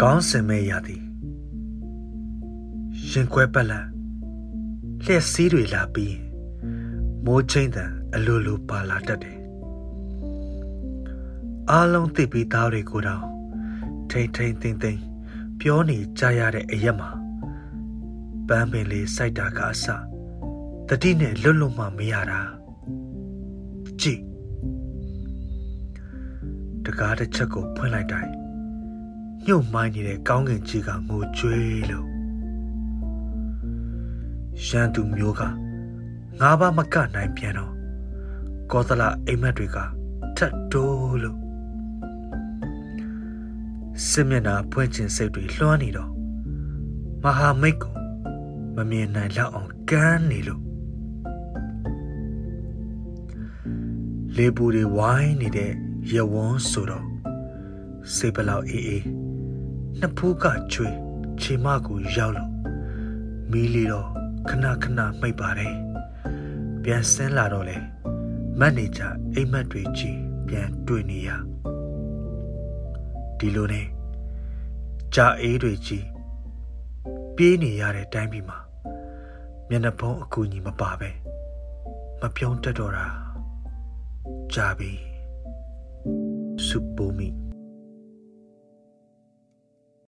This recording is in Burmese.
ကောင်းစင်မဲ့ရသည်ရင်ခွဲပက်လက်လျှက်စီးတွေလာပြီးမိုးချင်းတန်အလိုလိုပါလာတတ်တယ်အားလုံးသိပြီးသားတွေကိုတော့ထိမ့်ထိမ့်သိမ့်သိမ့်ပြောနေကြရတဲ့အရက်မှာပန်းပင်လေးစိုက်တာကအစတတိနဲ့လွတ်လွတ်မှမရတာကြည့် တကားတစ်ချက်ကိုဖွင့်လိုက်တိုင်းညှို့မိုင်းနေတဲ့ကောင်းကင်ကြီးကငိုကြွေးလို့ရန်သူမျိုးကငါးပါးမကနိုင်ပြန်တော့ကောသလအိမ်မက်တွေကထတ်တိုးလို့စစ်မျက်နှာဖွင့်ခြင်းစိတ်တွေလွှမ်းနေတော့မဟာမိတ်ကိုမမြင်နိုင်လောက်အောင်ကန်းနေလို့လေပူတွေဝိုင်းနေတဲ့ ရဝန်းဆိုတော့စိတ်ပလောက်အေးအေးနှစ်ဖူးကချွေခြေမကိုရောက်လို့မီးလီတော့ခဏခဏမှိတ်ပါတယ်ပြန်ဆင်းလာတော့လေမန်နေဂျာအိမ်မက်တွေကြီးပြန်တွေ့နေရဒီလိုနဲ့ကြာအေးတွေကြီးပြေးနေရတဲ့တိုင်းပြည်မှာမျက်နှာဖုံးအကူကြီးမပါပဲမပြုံးတက်တော့တာကြာပြီ စုပိုးမိ